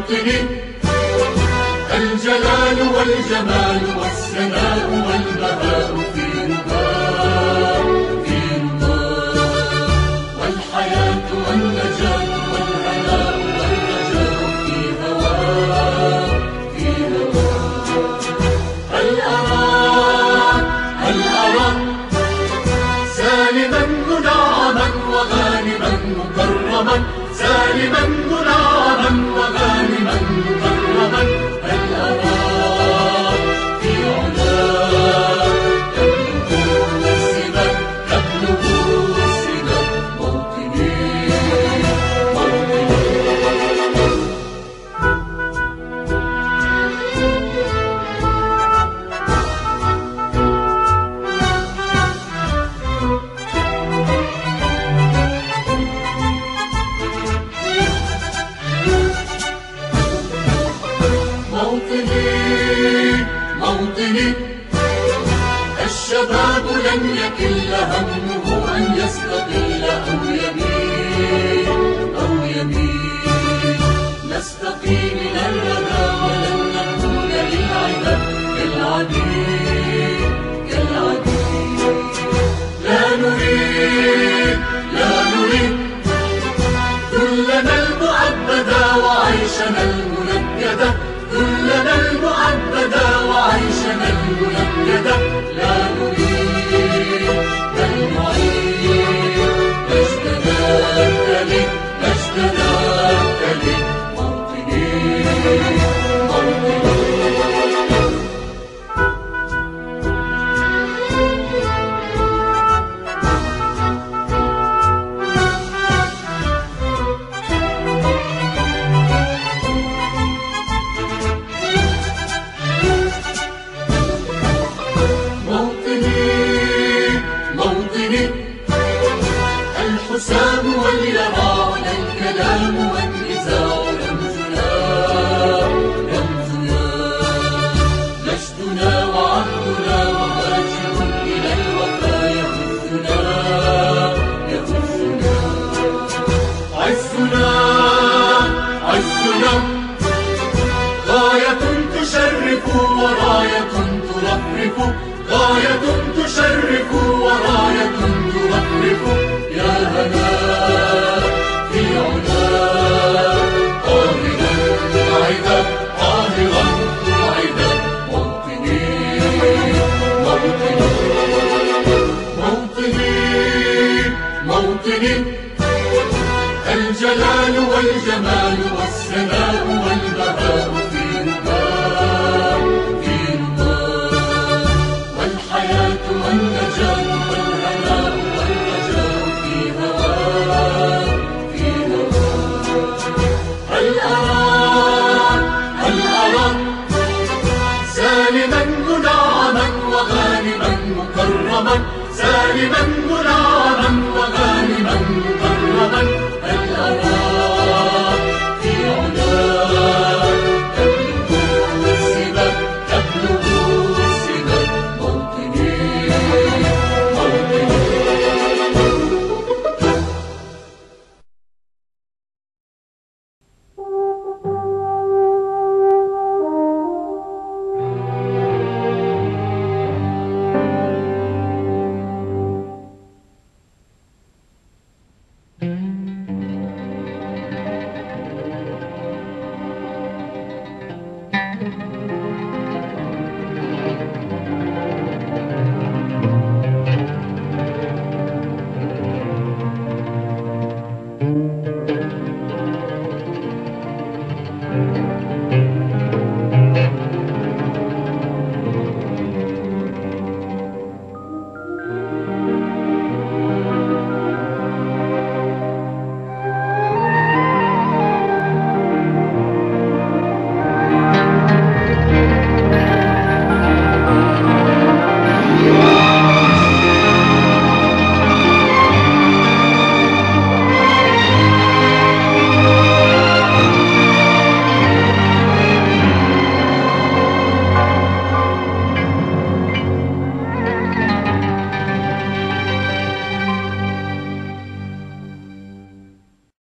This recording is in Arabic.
موطني الجلال والجمال والسناء والبهاء في نباء في نباء والحياة والنجاة والهناء والرجاء في هواء في هواء. هل أرى هل أرى سالما منعما وغانما مكرما سالما منعما يستقل أو يميل أو يميل نستقي من الردى ولن نكون للعباد كالعبيد كالعبيد لا نريد لا نريد ذلنا المعبدا وعيشنا الحسام واليران الكلام والجمال والسماء والبهاء في رضاه في رضاه والحياة والنجاة والهناء والرجاء في هواه في هواه هل أرى هل أرى سالما منعما وغانما مكرما؟ سالما منعما وغانما مكرما. هل أرى